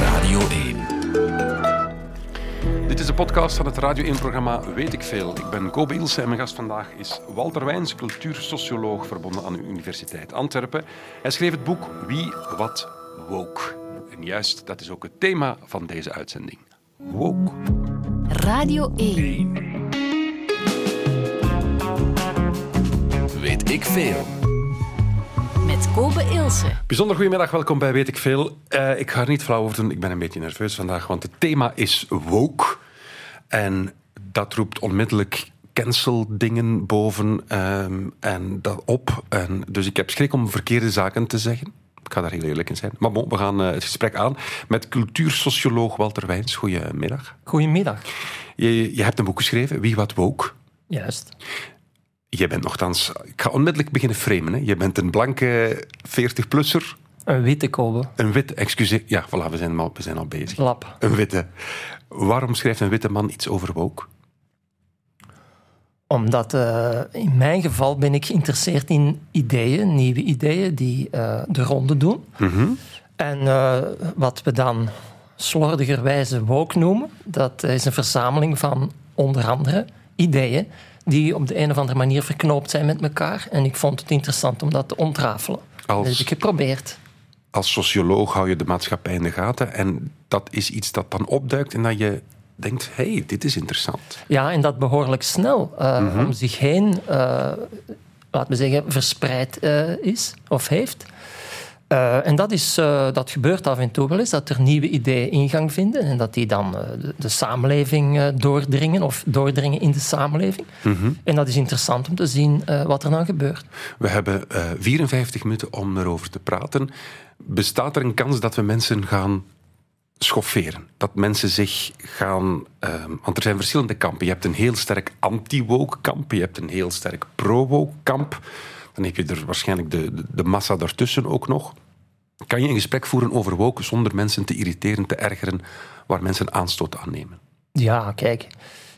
Radio 1. Dit is de podcast van het Radio 1-programma Weet ik Veel. Ik ben Kobe Ilse en mijn gast vandaag is Walter Wijns, cultuursocioloog verbonden aan de Universiteit Antwerpen. Hij schreef het boek Wie, Wat, Woke. En juist, dat is ook het thema van deze uitzending. Woke. Radio 1. Weet ik veel. Met Kobe Ilse. Bijzonder goedemiddag, welkom bij Weet ik Veel. Eh, ik ga er niet flauw over doen, ik ben een beetje nerveus vandaag, want het thema is woke. En dat roept onmiddellijk cancel-dingen boven ehm, en dat op. En, dus ik heb schrik om verkeerde zaken te zeggen. Ik ga daar heel eerlijk in zijn. Maar bon, we gaan eh, het gesprek aan met cultuursocioloog Walter Wijns. Goedemiddag. Goedemiddag. Je, je hebt een boek geschreven, Wie Wat Woke. Juist. Je bent nogthans... Ik ga onmiddellijk beginnen framen. Hè. Je bent een blanke 40-plusser. Een witte kobe. Een wit, excuseer. Ja, voilà, we zijn al, we zijn al bezig. Lap. Een witte. Waarom schrijft een witte man iets over woke? Omdat eh, in mijn geval ben ik geïnteresseerd in ideeën, nieuwe ideeën die eh, de ronde doen. En eh, wat we dan slordigerwijze woke noemen, dat is een verzameling van onder andere ideeën die op de een of andere manier verknoopt zijn met elkaar. En ik vond het interessant om dat te ontrafelen. Als- Dat heb ik geprobeerd. Als socioloog hou je de maatschappij in de gaten en dat is iets dat dan opduikt en dat je denkt, hé, hey, dit is interessant. Ja, en dat behoorlijk snel eh, om zich heen, eh, laten we zeggen, verspreid eh, is of heeft. Eh, en dat, is, eh, dat gebeurt af en toe wel eens, dat er nieuwe ideeën ingang vinden en dat die dan eh, de, de samenleving doordringen of doordringen in de samenleving. En dat is interessant om te zien wat er dan gebeurt. We hebben eh 54 minuten om erover te praten. Bestaat er een kans dat we mensen gaan schofferen? Dat mensen zich gaan... ehm, want er zijn verschillende kampen. Je hebt een heel sterk anti-woke kamp. Je hebt een heel sterk pro-woke kamp. Dan heb je er waarschijnlijk de, de, de massa daartussen ook nog. Kan je een gesprek voeren over woke zonder mensen te irriteren, te ergeren, waar mensen aanstoot aan nemen? Ja, kijk.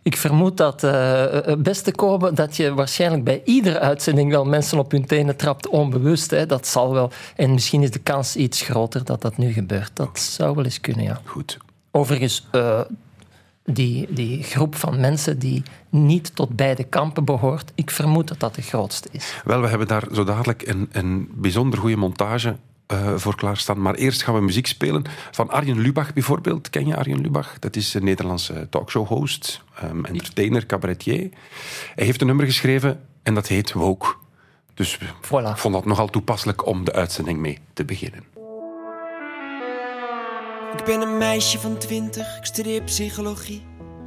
Ik vermoed dat, eh, het beste komen, dat je waarschijnlijk bij iedere uitzending wel mensen op hun tenen trapt, onbewust. Hè. Dat zal wel. En misschien is de kans iets groter dat dat nu gebeurt. Dat zou wel eens kunnen, ja. Goed. Overigens, eh, die, die groep van mensen die niet tot beide kampen behoort, ik vermoed dat dat de grootste is. Wel, we hebben daar zo dadelijk een, een bijzonder goede montage eh, voor klaarstaan. Maar eerst gaan we muziek spelen van Arjen Lubach bijvoorbeeld. Ken je Arjen Lubach? Dat is een Nederlandse talkshow-host, ehm, entertainer, cabaretier. Hij heeft een nummer geschreven en dat heet Woke. Dus ik Voilà. vond dat nogal toepasselijk om de uitzending mee te beginnen. Ik ben een meisje van twintig, ik studeer psychologie.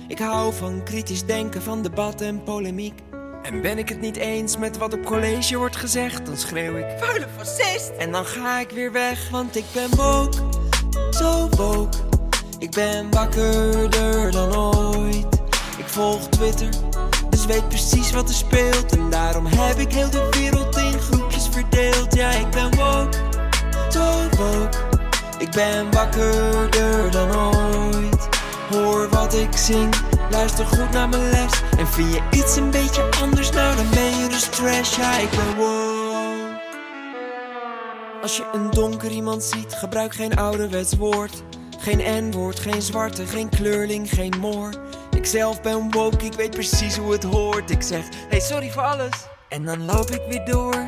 Ik hou van kritisch denken, van debat en polemiek. En ben ik het niet eens met wat op college wordt gezegd, dan schreeuw ik vuile fascist. En dan ga ik weer weg, want ik ben woke, zo woke. Ik ben wakkerder dan ooit. Ik volg Twitter, dus weet precies wat er speelt. En daarom heb ik heel de wereld in groepjes verdeeld. Ja, ik ben woke, zo woke. Ik ben wakkerder dan ooit. Hoor wat ik zing, luister goed naar mijn les. En vind je iets een beetje anders, nou dan ben je dus trash. Ja, ik ben woke. Als je een donker iemand ziet, gebruik geen ouderwets woord. Geen N-woord, geen zwarte, geen kleurling, geen moor. Ik zelf ben woke, ik weet precies hoe het hoort. Ik zeg, hey sorry voor alles. En dan loop ik weer door.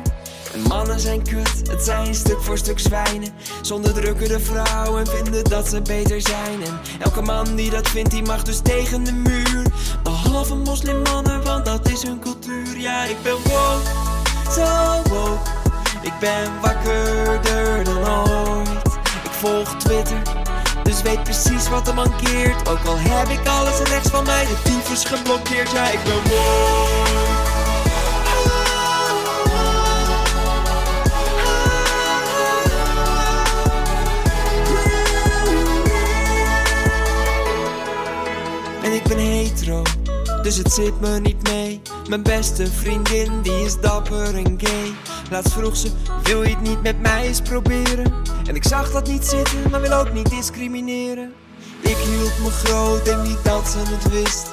En mannen zijn kut, het zijn stuk voor stuk zwijnen. Zonder drukken de vrouw en vinden dat ze beter zijn. En elke man die dat vindt, die mag dus tegen de muur. Behalve moslimmannen, want dat is hun cultuur. Ja, ik ben woke, zo woke. Ik ben wakkerder dan ooit. Ik volg Twitter, dus weet precies wat er mankeert. Ook al heb ik alles rechts van mij, de tyfus geblokkeerd. Ja, ik ben woke. Ben hetero, dus het zit me niet mee. Mijn beste vriendin, die is dapper en gay. Laatst vroeg ze, wil je het niet met mij eens proberen? En ik zag dat niet zitten, maar wil ook niet discrimineren. Ik hield me groot en niet dat ze het wist.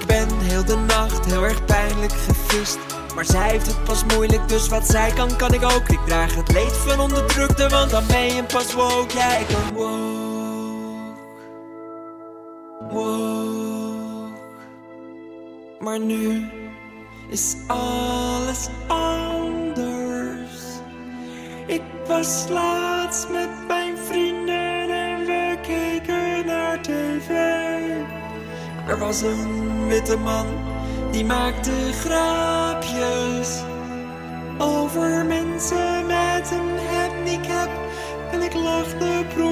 Ik ben heel de nacht heel erg pijnlijk gevist. Maar zij heeft het pas moeilijk, dus wat zij kan, kan ik ook. Ik draag het leed van onderdrukte, want dan ben je pas woke. Ik ben woke. Woke. Maar nu is alles anders. Ik was laatst met mijn vrienden en we keken naar tv. Er was een witte man die maakte grapjes over mensen met een handicap. En ik lachte per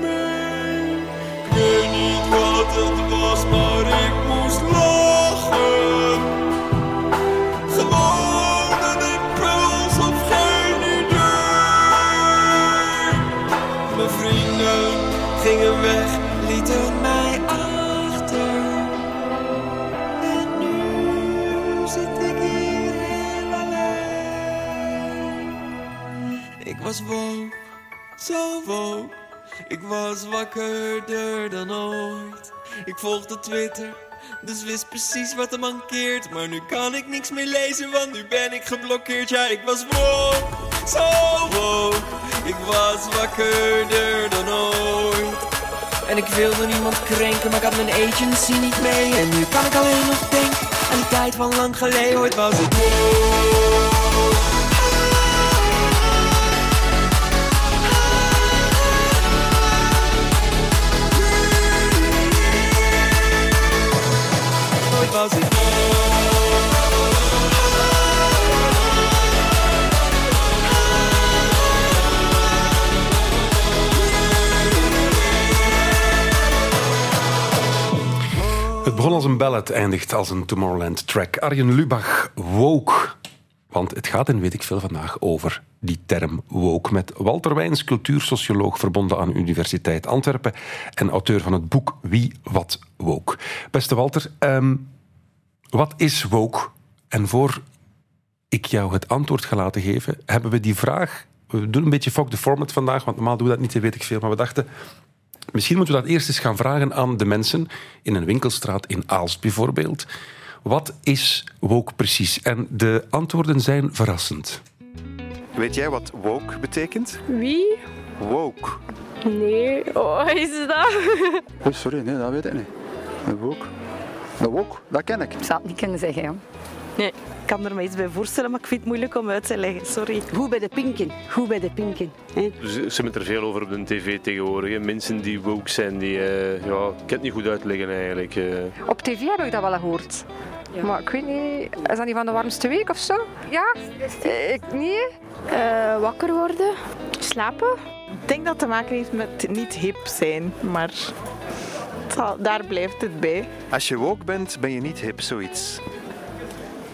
mee. Ik weet niet wat het was, maar ik zo. Ik was wakkerder dan ooit. Ik volgde Twitter, dus wist precies wat er mankeert. Maar nu kan ik niks meer lezen, want nu ben ik geblokkeerd. Ja, ik was woke, zo. Ik was wakkerder dan ooit. En ik wilde niemand krenken, maar ik had mijn agency niet mee. En nu kan ik alleen nog denken aan die tijd van lang geleden. Ooit was woke. Begon als een ballad, eindigt als een Tomorrowland track. Arjen Lubach, woke. Want het gaat in Weet ik veel vandaag over die term woke. Met Walter Wijns, cultuursocioloog verbonden aan Universiteit Antwerpen en auteur van het boek Wie, Wat, Woke. Beste Walter, ehm, wat is woke? En voor ik jou het antwoord ga laten geven, hebben we die vraag... We doen een beetje fuck the format vandaag, want normaal doen we dat niet, weet ik veel. Maar we dachten, Misschien moeten we dat eerst eens gaan vragen aan de mensen in een winkelstraat in Aalst bijvoorbeeld. Wat is woke precies? En de antwoorden zijn verrassend. Weet jij wat woke betekent? Wie? Woke. Nee, oh, is dat? Oh, sorry, nee, dat weet ik niet. Woke. Een woke, dat ken ik. Ik zou het niet kunnen zeggen. Ja. Nee, ik kan er me iets bij voorstellen, maar ik vind het moeilijk om uit te leggen. Sorry. Goed bij de pinken. Goed bij de pinken. Hè. Ze ze hebben er veel over op de tv tegenwoordig. hè. Mensen die woke zijn, die, eh, ja, ik kan het niet goed uitleggen eigenlijk. eh. Op tv heb ik dat wel gehoord. Maar ik weet niet, is dat niet van de warmste week of zo? Ja? Eh, Ik niet. Eh, wakker worden? Slapen? Ik denk dat het te maken heeft met niet hip zijn, maar daar blijft het bij. Als je woke bent, ben je niet hip, zoiets.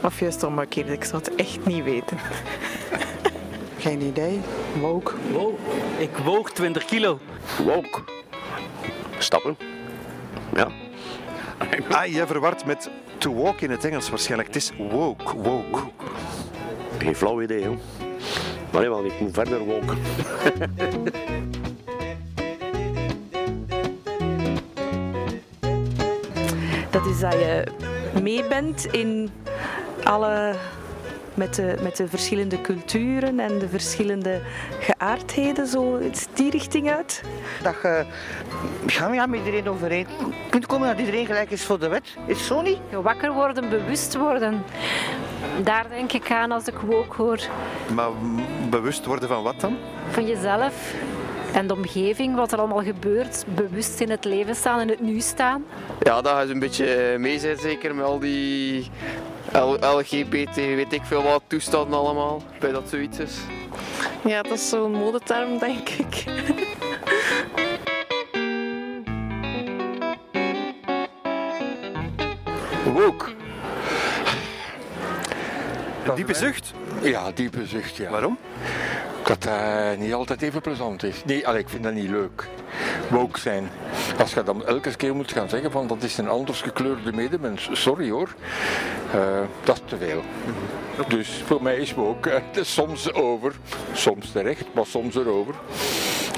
Of juist omgekeerd, ik zou het echt niet weten. Geen idee. Woke. Wow, ik woog 20 kilo. Woke. Stappen. Ja. Ah, jij verward met to walk in het Engels waarschijnlijk. Het is woke, woke. Geen flauw idee, hoor. Maar nee, ik moet verder woke. Dat is dat je mee bent in alle... Met de, met de verschillende culturen en de verschillende geaardheden, zo die richting uit. Dat je gaan we ja, met iedereen overeen kunt komen dat iedereen gelijk is voor de wet. Is het zo niet? Wakker worden, bewust worden. Daar denk ik aan als ik woke hoor. Maar bewust worden van wat dan? Van jezelf en de omgeving, wat er allemaal gebeurt. Bewust in het leven staan, in het nu staan. Ja, dat je een beetje eh, mee bent, zeker met al die L- LGBT, weet ik veel wat, toestanden allemaal, bij dat zoiets is. Ja, dat is zo'n modeterm, denk ik. Woke. Een diepe zucht? Ja, diepe zucht, ja. Waarom? Dat dat niet altijd even plezant is. Nee, allee, ik vind dat niet leuk. Woke zijn. Als je dan elke keer moet gaan zeggen van dat is een anders gekleurde medemens. Sorry hoor. Eh, dat is te veel. Dus voor mij is woke is soms over. Soms terecht, maar soms erover.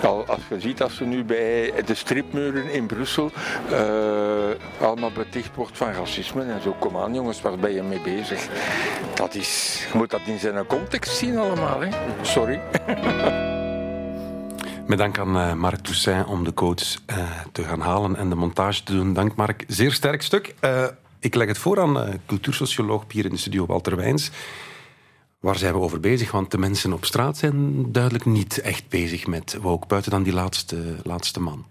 Al, als je ziet dat ze nu bij de stripmuren in Brussel uh, allemaal beticht wordt van racisme en zo. Kom aan jongens, waar ben je mee bezig? Dat is, je moet dat in zijn context zien allemaal. Hè? Sorry. Met dank aan uh, Marc Toussaint om de coach uh, te gaan halen en de montage te doen. Dank Marc. Zeer sterk stuk. Ik leg het voor aan cultuursocioloog hier in de studio Walter Wijns. Waar zijn we over bezig? Want de mensen op straat zijn duidelijk niet echt bezig met woke, buiten dan die laatste, laatste man.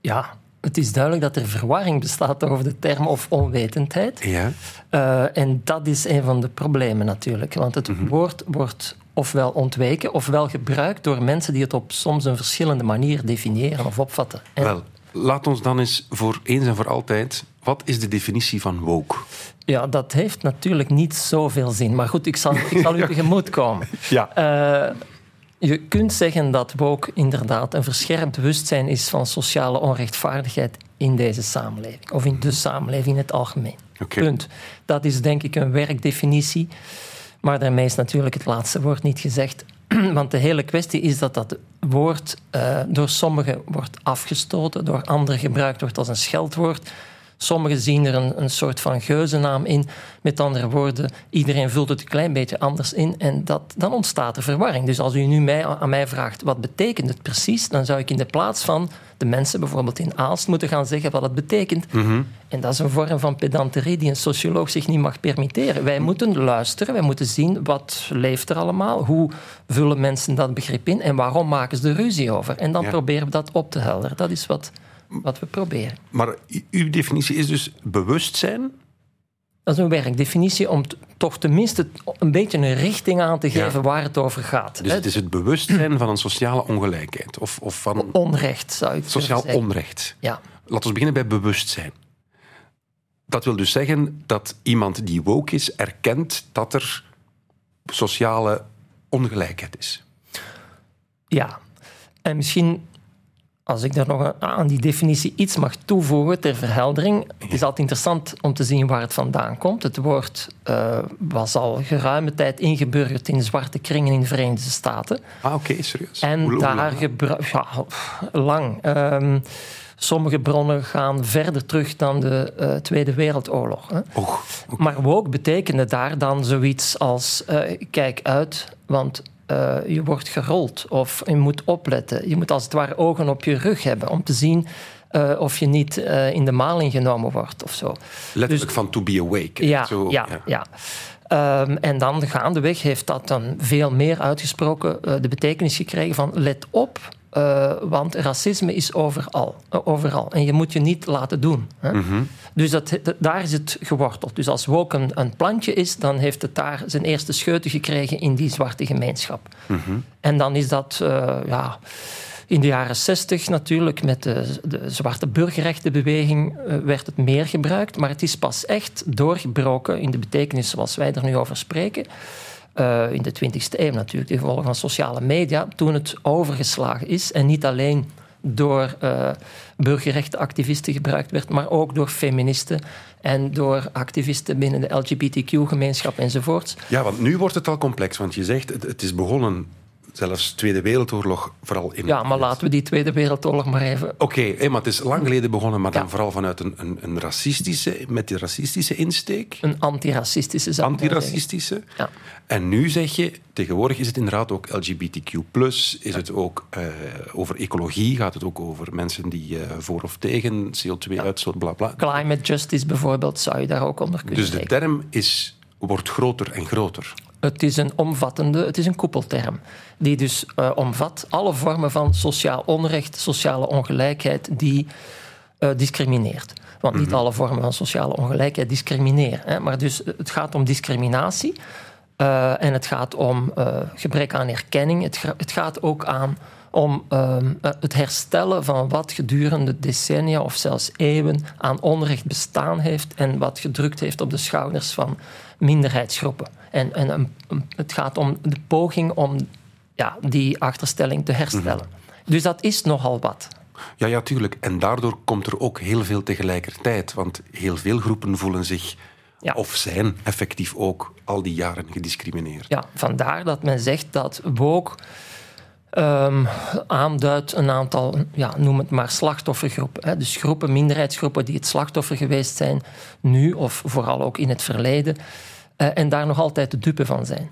Ja, het is duidelijk dat er verwarring bestaat over de term of onwetendheid. Ja. Uh, en dat is een van de problemen natuurlijk. Want het mm -hmm. woord wordt ofwel ontweken ofwel gebruikt door mensen die het op soms een verschillende manier definiëren of opvatten. En... Wel, laat ons dan eens voor eens en voor altijd. Wat is de definitie van woke? Ja, dat heeft natuurlijk niet zoveel zin. Maar goed, ik zal, ik zal u tegemoet komen. Ja. Uh, je kunt zeggen dat woke inderdaad een verscherpt bewustzijn is van sociale onrechtvaardigheid in deze samenleving. Of in de samenleving in het algemeen. Okay. Punt. Dat is denk ik een werkdefinitie. Maar daarmee is natuurlijk het laatste woord niet gezegd. Want de hele kwestie is dat dat woord uh, door sommigen wordt afgestoten, door anderen gebruikt wordt als een scheldwoord. Sommigen zien er een, een soort van geuzennaam in. Met andere woorden, iedereen vult het een klein beetje anders in. En dat, dan ontstaat er verwarring. Dus als u nu mij, aan mij vraagt wat betekent het precies, dan zou ik in de plaats van de mensen bijvoorbeeld in Aalst moeten gaan zeggen wat het betekent. Mm -hmm. En dat is een vorm van pedanterie die een socioloog zich niet mag permitteren. Wij moeten luisteren, wij moeten zien wat leeft er allemaal, hoe vullen mensen dat begrip in en waarom maken ze er ruzie over. En dan Ja. proberen we dat op te helderen. Dat is wat, wat we proberen. Maar uw definitie is dus bewustzijn. Dat is een werkdefinitie om toch tenminste een beetje een richting aan te geven Ja. waar het over gaat. Dus het is het bewustzijn van een sociale ongelijkheid. Of, of van Onrecht, zou ik sociaal zeggen. onrecht. Ja. Laten we beginnen bij bewustzijn. Dat wil dus zeggen dat iemand die woke is, erkent dat er sociale ongelijkheid is. Ja, en misschien als ik daar nog aan die definitie iets mag toevoegen ter verheldering. Het is altijd interessant om te zien waar het vandaan komt. Het woord eh, was al geruime tijd ingeburgerd in zwarte kringen in de Verenigde Staten. Ah, oké, serieus. En daar lang? gebruik... Ja, lang. Ehm, sommige bronnen gaan verder terug dan de eh, Tweede Wereldoorlog. Hè. Och, Maar woke betekende daar dan zoiets als... eh, kijk uit, want eh, je wordt gerold. Of je moet opletten. Je moet als het ware ogen op je rug hebben... om te zien eh, of je niet eh, in de maling genomen wordt of zo. Letterlijk van to be awake. Dus- Ja, Zo, ja, ja. Ehm, en dan gaandeweg heeft dat dan veel meer uitgesproken de betekenis gekregen van let op, eh, want racisme is overal, eh, overal. En je moet je niet laten doen. Hè? Mhm. Dus dat, dat- daar is het geworteld. Dus als woke een, een plantje is, dan heeft het daar zijn eerste scheuten gekregen in die zwarte gemeenschap. Mhm. En dan is dat eh, ja, in de jaren zestig natuurlijk met de, de zwarte burgerrechtenbeweging werd het meer gebruikt. Maar het is pas echt doorgebroken in de betekenis zoals wij er nu over spreken. Eh, in de 20e eeuw natuurlijk, de gevolgen van sociale media, toen het overgeslagen is en niet alleen door eh, burgerrechtenactivisten gebruikt werd, maar ook door feministen en door activisten binnen de LGBTQ-gemeenschap enzovoorts. Ja, want nu wordt het al complex. Want je zegt, het is begonnen, zelfs Tweede Wereldoorlog, vooral in... Ja, maar laten we die Tweede Wereldoorlog maar even Oké, maar het is lang geleden begonnen, maar dan vooral vanuit een, een, een racistische, met die racistische insteek. Een antiracistische maar Antiracistische. Ja. En nu zeg je, tegenwoordig is het inderdaad ook LGBTQ+, is het ook eh, over ecologie, gaat het ook over mensen die eh, voor of tegen CO2-uitstoot, bla bla. Climate justice bijvoorbeeld zou je daar ook onder kunnen Dus de term is, wordt groter en groter. Het is een omvattende, het is een koepelterm. Die dus eh, omvat alle vormen van sociaal onrecht, sociale ongelijkheid die eh, discrimineert. Want niet alle vormen van sociale ongelijkheid discrimineren. Hè, maar dus het gaat om discriminatie. eh, en het gaat om gebrek aan erkenning. Het, het gaat ook aan om ehm, eh, het herstellen van wat gedurende decennia of zelfs eeuwen aan onrecht bestaan heeft en wat gedrukt heeft op de schouders van minderheidsgroepen. En, en een- het gaat om de poging om ja, die achterstelling te herstellen. Dus dat is nogal wat. Ja, ja, tuurlijk. En daardoor komt er ook heel veel tegelijkertijd. Want heel veel groepen voelen zich, of zijn effectief ook, al die jaren gediscrimineerd. Ja, vandaar dat men zegt dat woke ehm, aanduidt een aantal, ja, noem het maar slachtoffergroepen. Hè. Dus groepen, minderheidsgroepen die het slachtoffer geweest zijn, nu of vooral ook in het verleden. eh, en daar nog altijd de dupe van zijn.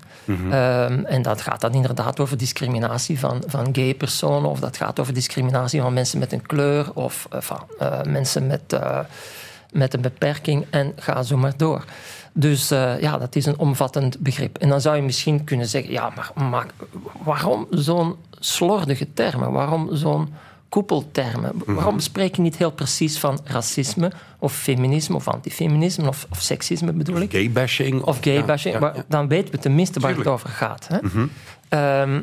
Ehm, en dat gaat dan inderdaad over discriminatie van, van gay personen, of dat gaat over discriminatie van mensen met een kleur, of eh, van eh, mensen met, met een beperking, en ga zo maar door. Dus eh, ja, dat is een omvattend begrip. En dan zou je misschien kunnen zeggen, ja, maar, maar waarom zo'n slordige termen? Waarom zo'n koepeltermen? Waarom spreek je niet heel precies van racisme of feminisme of antifeminisme of, of seksisme bedoel ik? Gaybashing. Of gaybashing. Ja, ja, maar ja. Dan weten we tenminste waar het over gaat. Hè? Mhm. Ehm,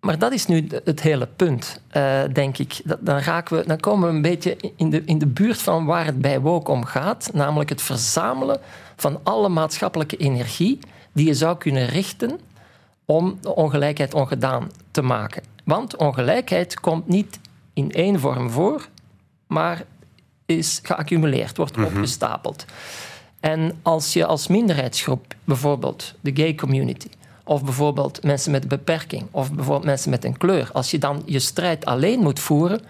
maar dat is nu het hele punt, eh, denk ik. Dat, dan, raken we, dan komen we een beetje in de, in de buurt van waar het bij woke om gaat. Namelijk het verzamelen van alle maatschappelijke energie die je zou kunnen richten om de ongelijkheid ongedaan te maken. Want ongelijkheid komt niet in één vorm voor, maar is geaccumuleerd, wordt opgestapeld. En als je als minderheidsgroep, bijvoorbeeld de gay community, of bijvoorbeeld mensen met een beperking, of bijvoorbeeld mensen met een kleur, als je dan je strijd alleen moet voeren,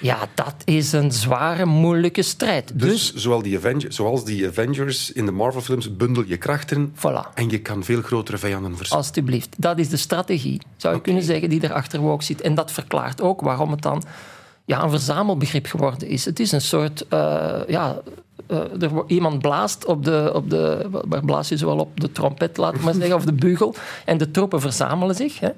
ja, dat is een zware, moeilijke strijd. Dus, zowel die Avengers, zoals die Avengers in de Marvel-films, bundel je krachten Voilà. en je kan veel grotere vijanden verslaan. Alsjeblieft. Dat is de strategie, zou je kunnen zeggen, die erachter ook zit. En dat verklaart ook waarom het dan ja, een verzamelbegrip geworden is. Het is een soort... eh, ja, eh, er, iemand blaast op de... Op de waar blaas je zoal op? De trompet, laat ik maar zeggen, of de bugel. En de troepen verzamelen zich. Hè.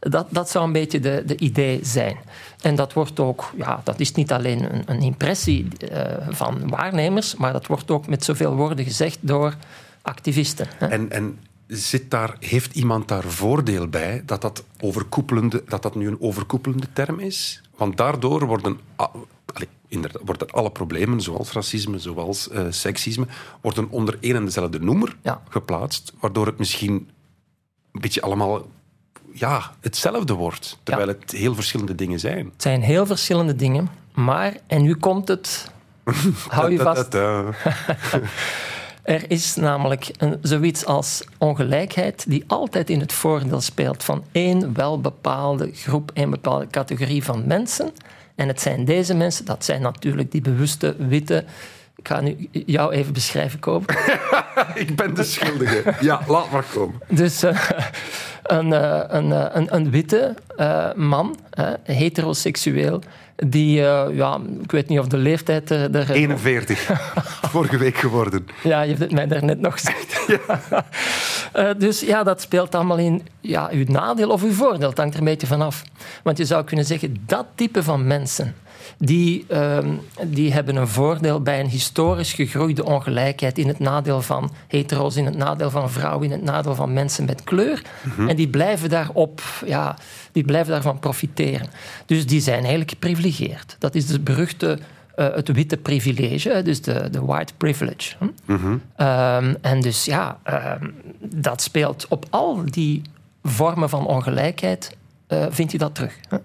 Dat, dat zou een beetje de, de idee zijn. En dat wordt ook... Ja, dat is niet alleen een, een impressie eh, van waarnemers, maar dat wordt ook met zoveel woorden gezegd door activisten. Hè. En, en zit daar, heeft iemand daar voordeel bij dat dat, overkoepelende, dat dat nu een overkoepelende term is? Want daardoor worden, a- allee, inderdaad, worden alle problemen, zoals racisme, zoals eh, seksisme, worden onder één en dezelfde noemer geplaatst, waardoor het misschien een beetje allemaal ja, hetzelfde wordt, terwijl het heel verschillende dingen zijn. Het zijn heel verschillende dingen, maar, en nu komt het, hou je vast. er is namelijk een, zoiets als ongelijkheid die altijd in het voordeel speelt van één welbepaalde groep, één bepaalde categorie van mensen. En het zijn deze mensen, dat zijn natuurlijk die bewuste, witte... Ik ga nu jou even beschrijven, Koop. Ik ben de schuldige. Ja, laat maar komen. Dus eh, een, eh, een, eh, een, een witte man, heteroseksueel, die, eh, ja, ik weet niet of de leeftijd er... er 41. Vorige week geworden. Ja, je hebt het mij daarnet nog gezegd. Eh, dus ja, dat speelt allemaal in ja, uw nadeel of uw voordeel. Het hangt er een beetje vanaf. Want je zou kunnen zeggen, dat type van mensen... Die, ehm, die hebben een voordeel bij een historisch gegroeide ongelijkheid in het nadeel van hetero's, in het nadeel van vrouwen, in het nadeel van mensen met kleur. Mhm. En die blijven, daarop, ja, die blijven daarvan profiteren. Dus die zijn eigenlijk geprivilegeerd. Dat is het beruchte eh, het witte privilege, dus de, de white privilege. hm? En dus ja, ehm, dat speelt op al die vormen van ongelijkheid, eh, vind je dat terug. Hè?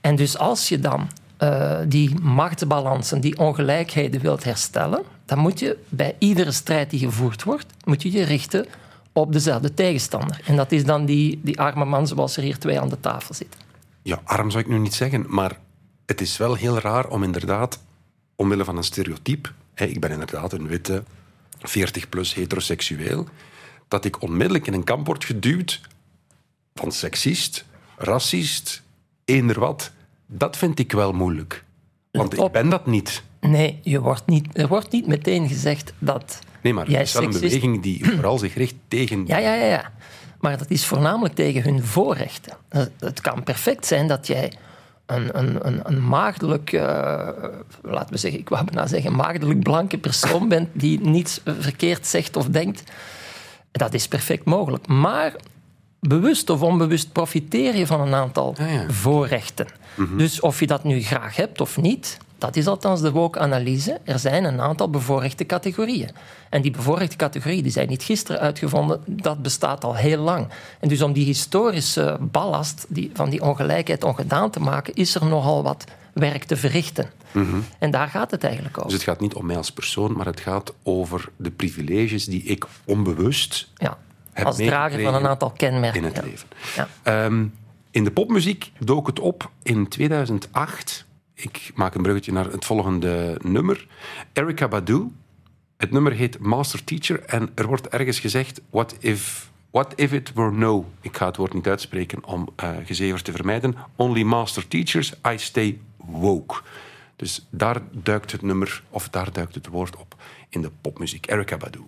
En dus als je dan eh, die machtsbalansen, die ongelijkheden wilt herstellen, dan moet je bij iedere strijd die gevoerd wordt, moet je je richten op dezelfde tegenstander. En dat is dan die, die arme man zoals er hier twee aan de tafel zitten. Ja, arm zou ik nu niet zeggen, maar het is wel heel raar om inderdaad, omwille van een stereotype, hè, ik ben inderdaad een witte, 40-plus heteroseksueel, dat ik onmiddellijk in een kamp word geduwd van seksist, racist, eender wat. Dat vind ik wel moeilijk. Want ik ben dat niet. Nee, je wordt niet, er wordt niet meteen gezegd dat Nee, maar het is wel een seksist beweging die vooral zich richt tegen... Ja, ja, ja, ja. Maar dat is voornamelijk tegen hun voorrechten. Het- Het kan perfect zijn dat jij een, een, een, een maagdelijk, eh, laten we zeggen, ik wou bijna zeggen, maagdelijk blanke persoon bent die niets verkeerd zegt of denkt. Dat is perfect mogelijk. Maar bewust of onbewust profiteer je van een aantal voorrechten. Dus of je dat nu graag hebt of niet, dat is althans de woke-analyse. Er zijn een aantal bevoorrechte categorieën. En die bevoorrechte categorieën die zijn niet gisteren uitgevonden, dat bestaat al heel lang. En dus om die historische ballast die, van die ongelijkheid ongedaan te maken, is er nogal wat werk te verrichten. Mhm. En daar gaat het eigenlijk over. Dus het gaat niet om mij als persoon, maar het gaat over de privileges die ik onbewust Ja, heb als drager van een aantal kenmerken. in het ja. leven. Ja. Ehm, In de popmuziek dook het op in 2008. Ik maak een bruggetje naar het volgende nummer. Erika Badu. Het nummer heet Master Teacher en er wordt ergens gezegd: What if, what if it were no? Ik ga het woord niet uitspreken om uh, gezever te vermijden. Only Master Teachers, I stay woke. Dus daar duikt het nummer, of daar duikt het woord op in de popmuziek. Erika Badu.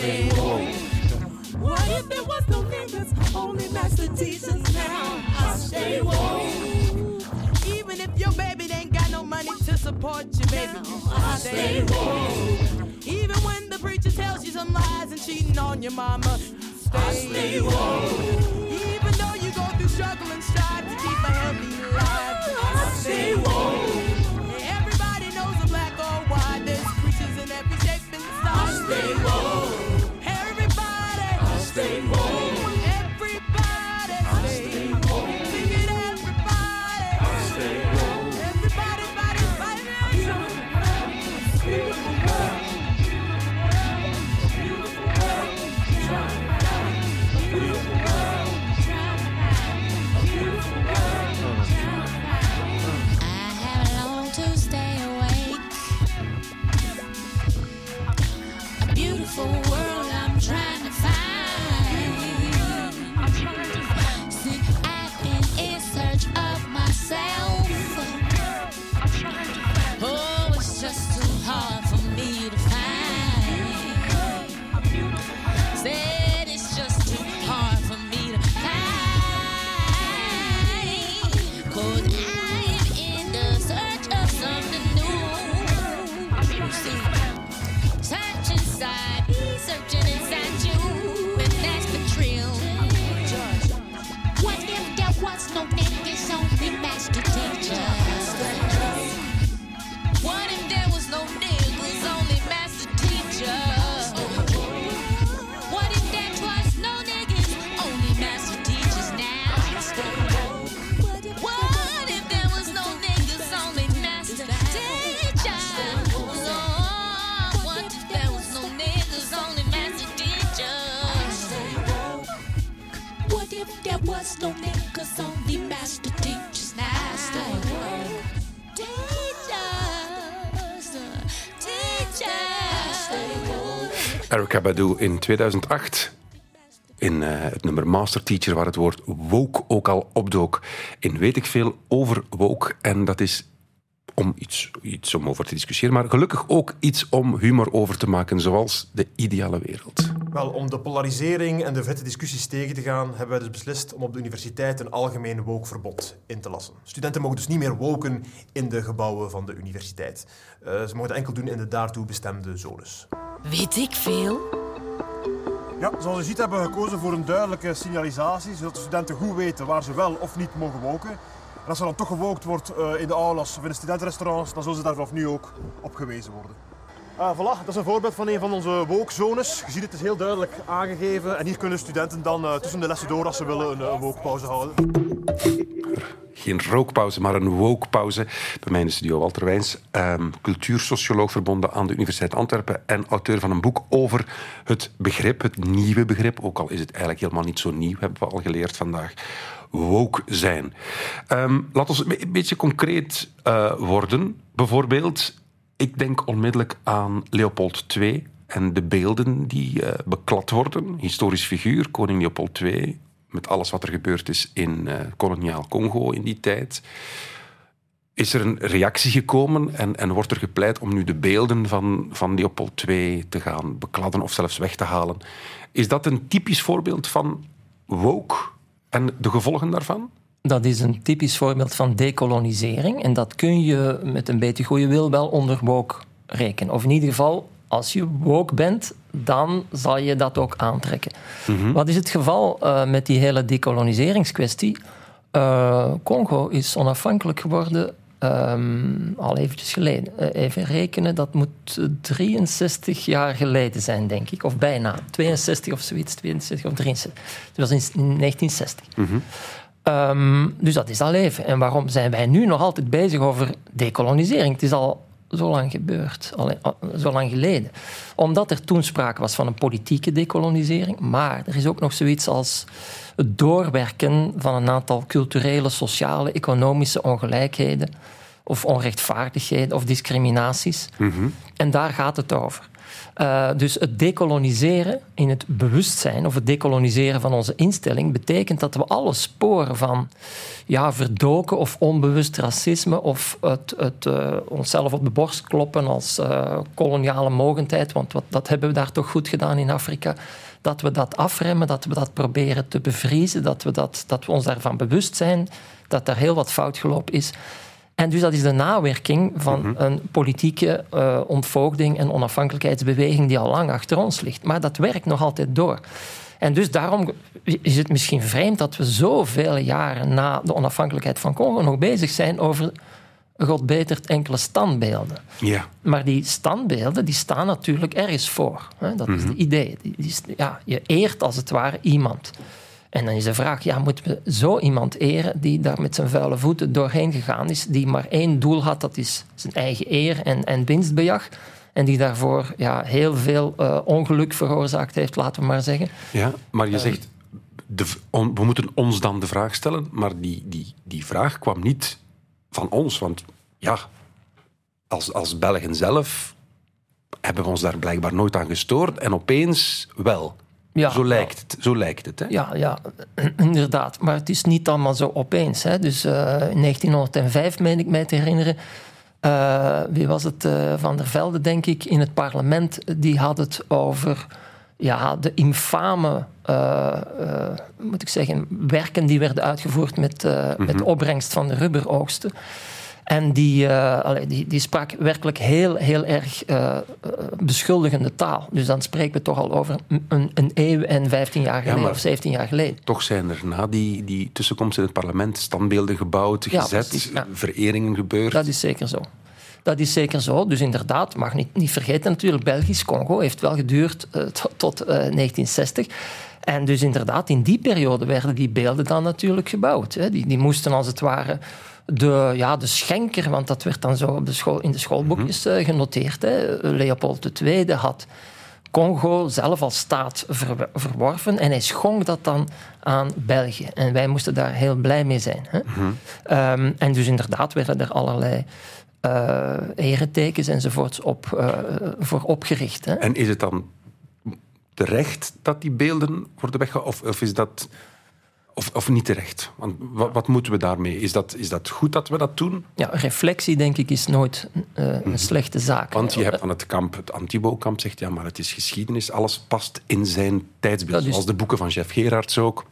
Stay woke. What if there was no niggas, only master teachers? Now I stay woke. Even if your baby ain't got no money to support you, baby, I stay woke. Even when the preacher tells you some lies and cheating on your mama, I stay woke. Even though you go through struggle and strive to keep a healthy life, I stay woke. Was no niggas, only master teachers now? Teachers, teachers. Erika Badu in 2008. In eh, het nummer Master Teacher, waar het woord woke ook al opdook. In weet ik veel over woke. En dat is om iets, iets om over te discussiëren, maar gelukkig ook iets om humor over te maken, zoals de ideale wereld. Wel, om de polarisering en de vette discussies tegen te gaan, hebben wij dus beslist om op de universiteit een algemeen woke-verbod in te lassen. Studenten mogen dus niet meer woken in de gebouwen van de universiteit. Eh, ze mogen dat enkel doen in de daartoe bestemde zones. Weet ik veel? Ja, zoals u ziet hebben we gekozen voor een duidelijke signalisatie, zodat de studenten goed weten waar ze wel of niet mogen woken. En als er dan toch gewookt wordt eh, in de aulas of in de studentenrestaurants, dan zullen ze daar vanaf nu ook op gewezen worden. Ah, voilà, dat is een voorbeeld van een van onze wookzones. Je ziet het is heel duidelijk aangegeven. En hier kunnen studenten dan eh, tussen de lessen door, als ze willen, een, een wookpauze houden. Geen rookpauze, maar een wokepauze. Bij mij in de studio Walter Wijns, ehm, cultuursocioloog verbonden aan de Universiteit Antwerpen en auteur van een boek over het begrip, het nieuwe begrip, ook al is het eigenlijk helemaal niet zo nieuw, hebben we al geleerd vandaag, woke zijn. Ehm, laat ons een beetje concreet eh, worden. Bijvoorbeeld, ik denk onmiddellijk aan Leopold II en de beelden die eh, beklad worden. Historisch figuur, koning Leopold II, met alles wat er gebeurd is in eh, koloniaal Congo in die tijd. Is er een reactie gekomen en, en wordt er gepleit om nu de beelden van, van Leopold II te gaan bekladden of zelfs weg te halen? Is dat een typisch voorbeeld van woke en de gevolgen daarvan? Dat is een typisch voorbeeld van decolonisering. En dat kun je met een beetje goede wil wel onder woke rekenen. Of in ieder geval, als je woke bent, dan zal je dat ook aantrekken. Wat is het geval eh, met die hele decoloniseringskwestie? Eh, Congo is onafhankelijk geworden ehm, al eventjes geleden. Eh, even rekenen, dat moet 63 jaar geleden zijn, denk ik. Of bijna. 62 of zoiets, 62 of 63. Dat was in 1960. Ehm, dus dat is al even. En waarom zijn wij nu nog altijd bezig over decolonisering? Het is al zo lang gebeurd, al, al- zo lang geleden. Omdat er toen sprake was van een politieke decolonisering, maar er is ook nog zoiets als het doorwerken van een aantal culturele, sociale, economische ongelijkheden of onrechtvaardigheden of discriminaties. En daar gaat het over. Eh, dus het decoloniseren in het bewustzijn of het decoloniseren van onze instelling betekent dat we alle sporen van ja, verdoken of onbewust racisme of het, het eh, onszelf op de borst kloppen als eh, koloniale mogendheid, want wat, dat hebben we daar toch goed gedaan in Afrika, dat we dat afremmen, dat we dat proberen te bevriezen, dat we, dat, dat we ons daarvan bewust zijn dat er heel wat fout gelopen is. En dus dat is de nawerking van een politieke eh, ontvoogding en onafhankelijkheidsbeweging die al lang achter ons ligt. Maar dat werkt nog altijd door. En dus daarom is het misschien vreemd dat we zoveel jaren na de onafhankelijkheid van Congo nog bezig zijn over, god betert, enkele standbeelden. Ja. Maar die standbeelden die staan natuurlijk ergens voor. Hè? Dat is Mhm. het idee. Die, die, ja, je eert als het ware iemand. En dan is de vraag, ja, moeten we zo iemand eren die daar met zijn vuile voeten doorheen gegaan is, die maar één doel had, dat is zijn eigen eer en, en winstbejag. En die daarvoor ja, heel veel eh, ongeluk veroorzaakt heeft, laten we maar zeggen. Ja, maar je Eh, zegt, de, v- on- we moeten ons dan de vraag stellen, maar die, die, die vraag kwam niet van ons. Want ja, als, als Belgen zelf hebben we ons daar blijkbaar nooit aan gestoord en opeens wel. Ja, zo, lijkt het, zo lijkt het. Hè? Ja, ja, inderdaad. Maar het is niet allemaal zo opeens. Hè. Dus eh, in 1905, meen ik mij te herinneren, eh, wie was het? eh, Van der Velde, denk ik, in het parlement. Die had het over ja, de infame, moet ik zeggen, werken die werden uitgevoerd met, met de opbrengst van de rubberoogsten. En die, allee, die, die sprak werkelijk heel, heel erg eh, eh, beschuldigende taal. Dus dan spreken we toch al over een, een eeuw en 15 jaar geleden of 17 jaar geleden. Toch zijn er na die, die tussenkomst in het parlement standbeelden gebouwd, gezet, ja. vereringen gebeurd. Dat is zeker zo. Dat is zeker zo. Dus inderdaad, mag niet, niet vergeten natuurlijk, Belgisch-Congo heeft wel geduurd tot, tot eh, 1960. En dus inderdaad, in die periode werden die beelden dan natuurlijk gebouwd. Hè. Die, die moesten als het ware de, ja, de schenker, want dat werd dan zo op de school, in de schoolboekjes eh, genoteerd. Hè. Leopold II had Congo zelf als staat ver- verworven en hij schonk dat dan aan België. En wij moesten daar heel blij mee zijn. Hè. Ehm, en dus inderdaad werden er allerlei eh eretekens enzovoorts op, eh, voor opgericht. Hè. En is het dan terecht dat die beelden worden weggehaald? Of, of is dat... Of, of niet terecht? Want wat, wat moeten we daarmee? Is dat, is dat goed dat we dat doen? Ja, reflectie, denk ik, is nooit eh, een slechte zaak. Want je hebt van het kamp, het anti-woke-kamp, zegt ja, maar het is geschiedenis. Alles past in zijn tijdsbeeld. Is- Zoals de boeken van Jeff Gerards ook.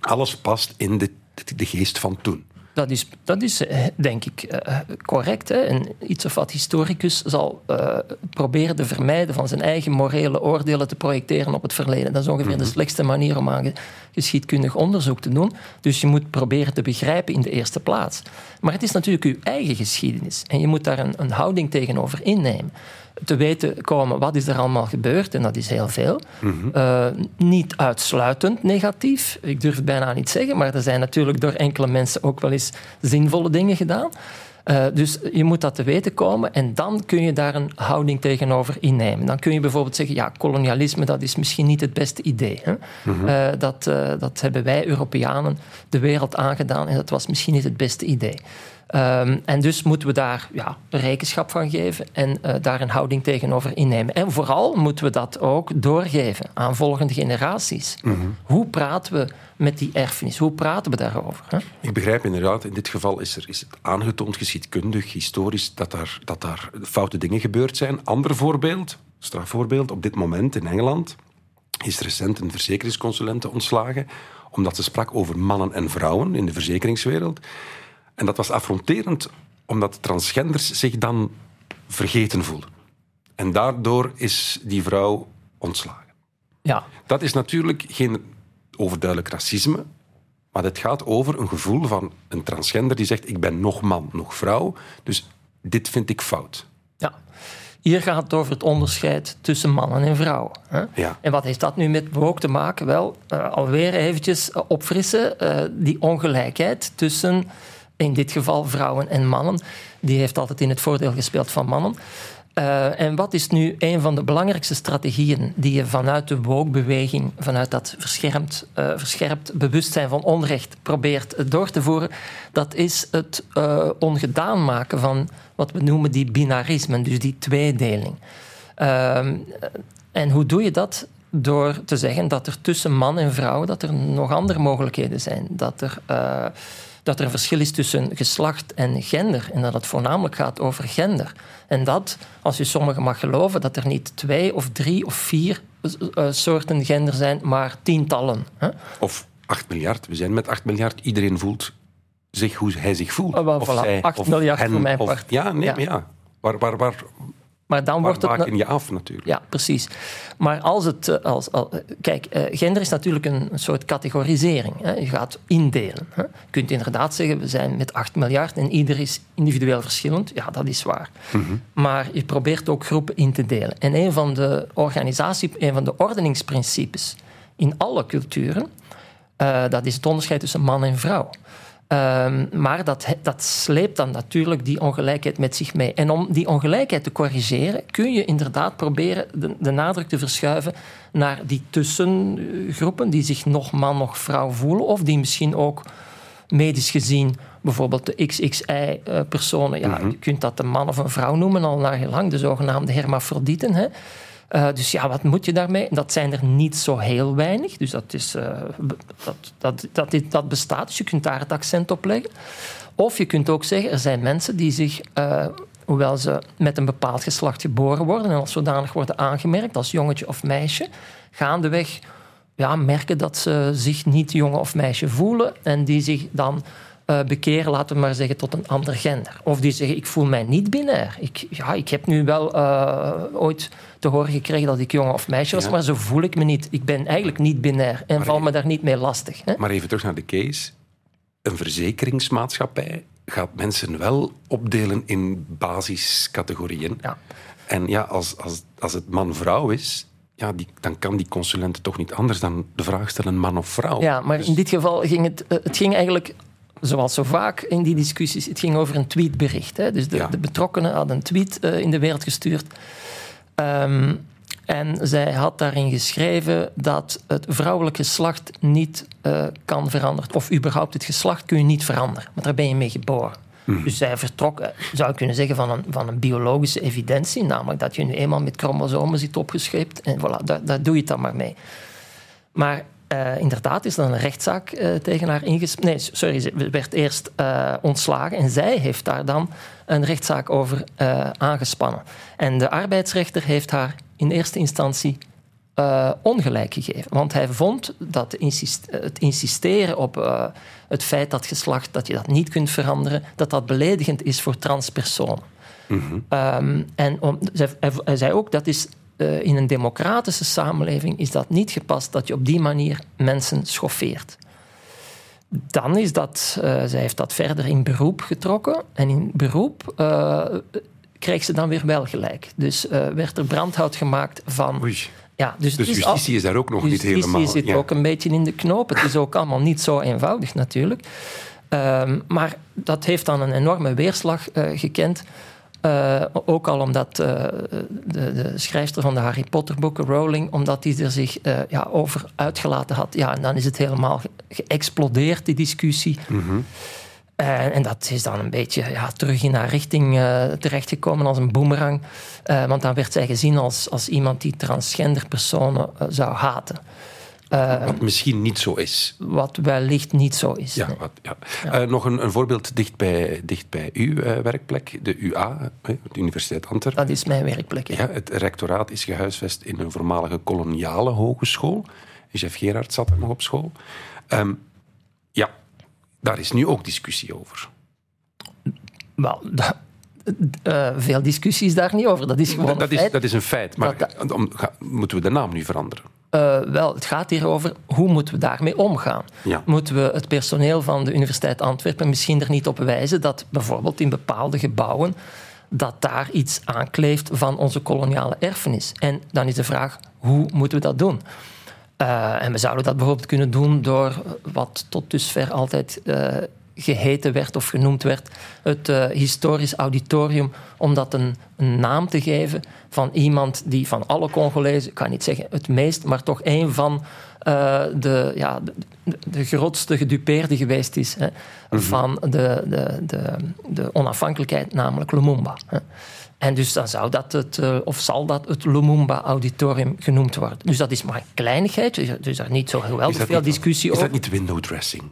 Alles past in de, de, de geest van toen. Dat is, dat is eh, denk ik eh, correct. Hè? En iets of wat historicus zal eh, proberen te vermijden van zijn eigen morele oordelen te projecteren op het verleden. Dat is ongeveer de slechtste manier om aan ge- geschiedkundig onderzoek te doen. Dus je moet proberen te begrijpen in de eerste plaats. Maar het is natuurlijk uw eigen geschiedenis. En je moet daar een, een houding tegenover innemen. Te weten komen wat is er allemaal gebeurd, en dat is heel veel. Eh, niet uitsluitend negatief, ik durf het bijna niet zeggen, maar er zijn natuurlijk door enkele mensen ook wel eens zinvolle dingen gedaan. Eh, dus je moet dat te weten komen en dan kun je daar een houding tegenover innemen. Dan kun je bijvoorbeeld zeggen, ja, kolonialisme dat is misschien niet het beste idee. Hè? Mhm. Eh, dat, dat hebben wij Europeanen de wereld aangedaan en dat was misschien niet het beste idee. Ehm, en dus moeten we daar ja, rekenschap van geven en eh, daar een houding tegenover innemen. En vooral moeten we dat ook doorgeven aan volgende generaties. Hoe praten we met die erfenis? Hoe praten we daarover? Hè? Ik begrijp inderdaad, in dit geval is, er, is het aangetoond, geschiedkundig, historisch, dat daar, dat daar foute dingen gebeurd zijn. Ander voorbeeld, strafvoorbeeld, op dit moment in Engeland is recent een verzekeringsconsulente ontslagen omdat ze sprak over mannen en vrouwen in de verzekeringswereld. En dat was affronterend, omdat transgenders zich dan vergeten voelden. En daardoor is die vrouw ontslagen. Ja. Dat is natuurlijk geen overduidelijk racisme, maar het gaat over een gevoel van een transgender die zegt: Ik ben nog man, nog vrouw, dus dit vind ik fout. Ja. Hier gaat het over het onderscheid tussen mannen en vrouwen. Hè? Ja. En wat heeft dat nu met woke te maken? Wel, uh, alweer eventjes opfrissen. Uh, die ongelijkheid tussen, in dit geval vrouwen en mannen, die heeft altijd in het voordeel gespeeld van mannen. Uh, en wat is nu een van de belangrijkste strategieën die je vanuit de woke-beweging, vanuit dat verscherpt, uh, verscherpt bewustzijn van onrecht probeert door te voeren? Dat is het ongedaan maken van wat we noemen die binarismen, dus die tweedeling. en hoe doe je dat? Door te zeggen dat er tussen man en vrouw dat er nog andere mogelijkheden zijn. Dat er dat er een verschil is tussen geslacht en gender. En dat het voornamelijk gaat over gender. En dat, als je sommigen mag geloven, dat er niet twee of drie of vier uh, soorten gender zijn, maar tientallen. Hè? Of 8 miljard. We zijn met 8 miljard. Iedereen voelt zich hoe hij zich voelt. Well, of voilà, zij, 8 of miljard hen, voor mijn of, part. Ja, nee, Ja. maar ja. Waar, waar, waar, Maar dan waar wordt het... maken je af natuurlijk. Ja, precies. Maar als het... eh, Als, als, kijk, eh, gender is natuurlijk een, soort categorisering. Hè. Je gaat indelen. Hè. Je kunt inderdaad zeggen, we zijn met 8 miljard en ieder is individueel verschillend. Ja, dat is waar. Maar je probeert ook groepen in te delen. En een van de organisatie, een van de ordeningsprincipes in alle culturen, eh, dat is het onderscheid tussen man en vrouw. Um, maar dat, dat sleept dan natuurlijk die ongelijkheid met zich mee. En om die ongelijkheid te corrigeren, kun je inderdaad proberen de, de nadruk te verschuiven naar die tussengroepen die zich nog man, nog vrouw voelen, of die misschien ook medisch gezien bijvoorbeeld de XXI-personen, ja, je kunt dat een man of een vrouw noemen al naar heel lang, de zogenaamde hermafrodieten. Hè. Uh, dus ja, wat moet je daarmee? Dat zijn er niet zo heel weinig. Dus dat, is, uh, dat, dat, dat, dat, bestaat. Dus je kunt daar het accent op leggen. Of je kunt ook zeggen, er zijn mensen die zich, uh, hoewel ze met een bepaald geslacht geboren worden en als zodanig worden aangemerkt, als jongetje of meisje, gaandeweg ja, merken dat ze zich niet jongen of meisje voelen en die zich dan uh, bekeren, laten we maar zeggen, tot een ander gender. Of die zeggen, ik voel mij niet binair. Ik, ja, ik heb nu wel uh, ooit te horen gekregen dat ik jongen of meisje was, Ja. maar zo voel ik me niet. Ik ben eigenlijk niet binair en val me daar niet mee lastig. Hè? Maar even terug naar de case. Een verzekeringsmaatschappij gaat mensen wel opdelen in basiscategorieën. En ja, als, als, als het man-vrouw is, ja, die, dan kan die consulent toch niet anders dan de vraag stellen man of vrouw. Ja, maar in dit geval ging het, uh, het ging eigenlijk, zoals zo vaak in die discussies, het ging over een tweetbericht. Hè? Dus de, de betrokkenen hadden een tweet uh, in de wereld gestuurd. Um, en zij had daarin geschreven dat het vrouwelijk geslacht niet uh, kan veranderen. Of überhaupt het geslacht kun je niet veranderen. Want daar ben je mee geboren. Mhm. Dus zij vertrok, zou je kunnen zeggen, van een, van een biologische evidentie. Namelijk dat je nu eenmaal met chromosomen zit opgescheept. En voilà, daar, daar doe je het dan maar mee. Maar uh, inderdaad is er een rechtszaak uh, tegen haar ingespannen. Nee, sorry, ze werd eerst uh, ontslagen en zij heeft daar dan een rechtszaak over aangespannen. En de arbeidsrechter heeft haar in eerste instantie ongelijk gegeven. Want hij vond dat het insisteren op het feit dat geslacht, dat je dat niet kunt veranderen, dat dat beledigend is voor transpersonen. Mm -hmm. um, en om, hij zei ook dat is uh, in een democratische samenleving is dat niet gepast dat je op die manier mensen schoffeert. Dan is dat, uh, zij heeft dat verder in beroep getrokken. En in beroep uh, kreeg ze dan weer wel gelijk. Dus werd er brandhout gemaakt van. Oei. Ja, dus, dus justitie is, is daar ook nog niet helemaal. Justitie zit ja. ook een beetje in de knoop. Het is ook allemaal niet zo eenvoudig natuurlijk. Um, maar dat heeft dan een enorme weerslag gekend. Uh, ook al omdat uh, de, de, schrijfster van de Harry Potter boeken, Rowling, omdat die er zich uh, ja, over uitgelaten had. Ja, en dan is het helemaal ge geëxplodeerd, die discussie. Mm -hmm. En, dat is dan een beetje ja, terug in haar richting eh, terechtgekomen als een boemerang. Eh, want dan werd zij gezien als, als iemand die transgender personen eh, zou haten. Eh, Wat misschien niet zo is. wat wellicht niet zo is. Ja, wat, ja. Eh, nog een, een voorbeeld dicht bij, dicht bij uw eh, werkplek, de UA, de Universiteit Antwerpen. Dat is mijn werkplek. Ja. Ja, het rectoraat is gehuisvest in een voormalige koloniale hogeschool. Chef Gerard zat er nog op school. Ehm, ja, daar is nu ook discussie over. Wel, eh, veel discussie is daar niet over. Dat is gewoon Dat, dat, een is, dat is een feit. Maar om, ga- moeten we de naam nu veranderen? Eh, wel, het gaat hier over hoe moeten we daarmee omgaan. Ja. Moeten we het personeel van de Universiteit Antwerpen misschien er niet op wijzen dat bijvoorbeeld in bepaalde gebouwen dat daar iets aankleeft van onze koloniale erfenis. En dan is de vraag, hoe moeten we dat doen? Eh, en we zouden dat bijvoorbeeld kunnen doen door wat tot dusver altijd eh, geheten werd of genoemd werd, het eh, historisch auditorium, om dat een, een naam te geven van iemand die van alle Congolezen, ik kan niet zeggen het meest, maar toch een van eh, de, ja, de, grootste gedupeerde geweest is hè, van de, de, de, de onafhankelijkheid, namelijk Lumumba. Hè. En dus dan zou dat het, eh, of zal dat het Lumumba Auditorium genoemd worden. Dus dat is maar een kleinigheid, dus er is daar niet zo Is geweldig veel discussie Is over. dat niet window dressing?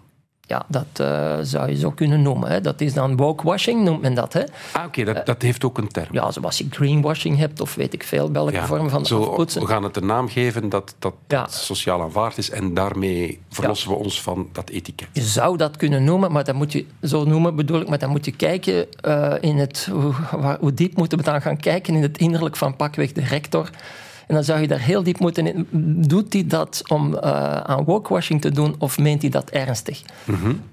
Ja, dat eh, zou je zo kunnen noemen. Hè. Dat is dan wokewashing, noemt men dat. Hè. Ah, oké, dat, dat heeft ook een term. Ja, zoals je greenwashing hebt, of weet ik veel, welke Ja, vorm van zo, afpoetsen. we gaan het een naam geven dat, dat, sociaal aanvaard is en daarmee verlossen we ons van dat etiket. Je zou dat kunnen noemen, maar dat moet je zo noemen, bedoel ik, maar dan moet je kijken eh, in het, hoe, hoe diep moeten we dan gaan kijken in het innerlijk van pakweg de rector. En dan zou je daar heel diep moeten in. Doet hij dat om eh, aan wokewashing te doen of meent hij dat ernstig?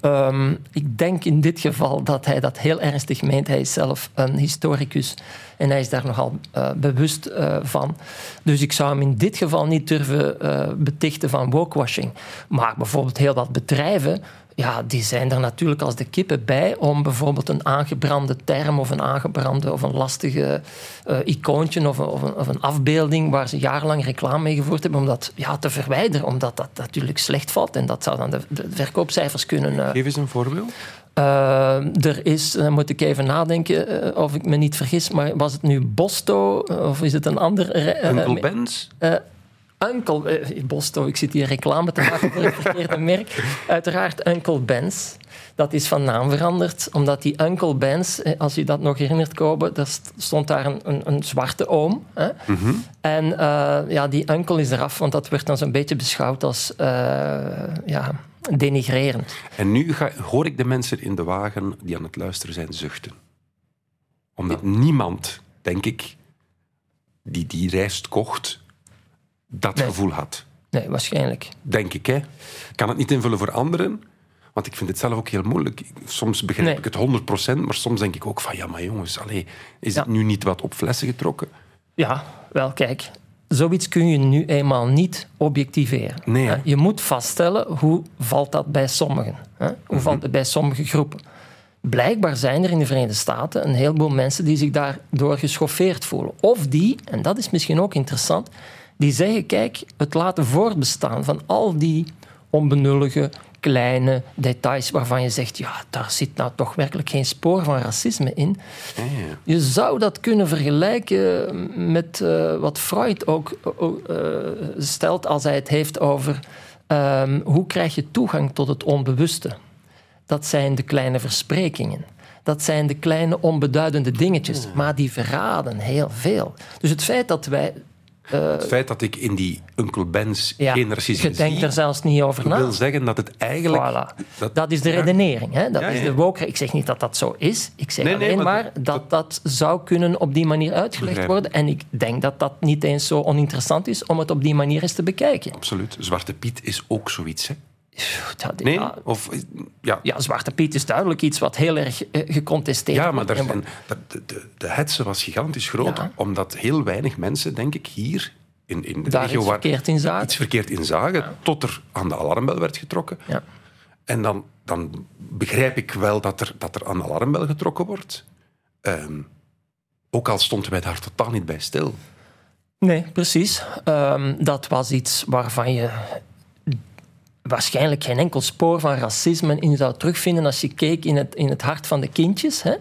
Ehm, ik denk in dit geval dat hij dat heel ernstig meent. Hij is zelf een historicus en hij is daar nogal eh, bewust eh, van. Dus ik zou hem in dit geval niet durven betichten van wokewashing. Maar bijvoorbeeld heel wat bedrijven, ja, die zijn er natuurlijk als de kippen bij om bijvoorbeeld een aangebrande term of een aangebrande of een lastige eh, icoontje of een, of, een, of een afbeelding waar ze jarenlang reclame mee gevoerd hebben, om dat ja, te verwijderen, omdat dat natuurlijk slecht valt. En dat zou dan de, de verkoopcijfers kunnen eh, Geef eens een voorbeeld. eh, er is, dan moet ik even nadenken of ik me niet vergis, maar was het nu Bosto of is het een ander? Uncle eh, Uncle eh, Bosto, ik zit hier reclame te maken voor het verkeerde merk. Uiteraard Uncle Ben's. Dat is van naam veranderd, omdat die Uncle Ben's, eh, als je dat nog herinnert, Kobe, daar st- stond daar een, een, een zwarte oom. Hè? En eh, ja, die uncle is eraf, want dat werd dan zo'n beetje beschouwd als eh, ja, denigrerend. En nu ga, hoor ik de mensen in de wagen die aan het luisteren zijn zuchten. Omdat niemand, denk ik, die die rijst kocht, dat Nee. gevoel had. Nee, waarschijnlijk. Denk ik, hè. Ik kan het niet invullen voor anderen, want ik vind het zelf ook heel moeilijk. Soms begrijp Nee. ik het 100%, maar soms denk ik ook van, ja, maar jongens, allee, is het nu niet wat op flessen getrokken? Ja, wel kijk. Zoiets kun je nu eenmaal niet objectiveren. Nee? Je moet vaststellen hoe valt dat bij sommigen. Hè? Hoe Mhm. valt het bij sommige groepen. Blijkbaar zijn er in de Verenigde Staten een heleboel mensen die zich daardoor geschoffeerd voelen. Of die, en dat is misschien ook interessant, die zeggen: kijk, het laten voortbestaan van al die onbenullige kleine details waarvan je zegt: ja, daar zit nou toch werkelijk geen spoor van racisme in. Je zou dat kunnen vergelijken met eh, wat Freud ook eh, stelt als hij het heeft over ehm, hoe krijg je toegang tot het onbewuste. Dat zijn de kleine versprekingen. Dat zijn de kleine onbeduidende dingetjes, maar die verraden heel veel. Dus het feit dat wij. Eh, Het feit dat ik in die Uncle Ben's ja, geen racisme je denkt zie, er zelfs niet over na. wil zeggen dat het eigenlijk... Voilà. Dat, is de redenering. Hè? Dat Ja, is de woke. Ik zeg niet dat dat zo is. Ik zeg Nee, nee, alleen maar dat dat zou kunnen op die manier uitgelegd Begrijp. worden. En ik denk dat dat niet eens zo oninteressant is om het op die manier eens te bekijken. Absoluut. Zwarte Piet is ook zoiets, hè? Ja, Nee? ja, Of, ja. ja, Zwarte Piet is duidelijk iets wat heel erg eh, gecontesteerd Ja, maar wordt. daar En zijn, de, de, de hetze was gigantisch groot, Ja. omdat heel weinig mensen, denk ik, hier in, in de Daar regio iets verkeerd in zagen. iets verkeerd in zagen, tot er aan de alarmbel werd getrokken. Ja. En dan, dan begrijp ik wel dat er, dat er aan de alarmbel getrokken wordt. Ehm, ook al stonden wij daar totaal niet bij stil. Nee, precies. Ehm, dat was iets waarvan je waarschijnlijk geen enkel spoor van racisme in zou terugvinden als je keek in het, in het hart van de kindjes, hè,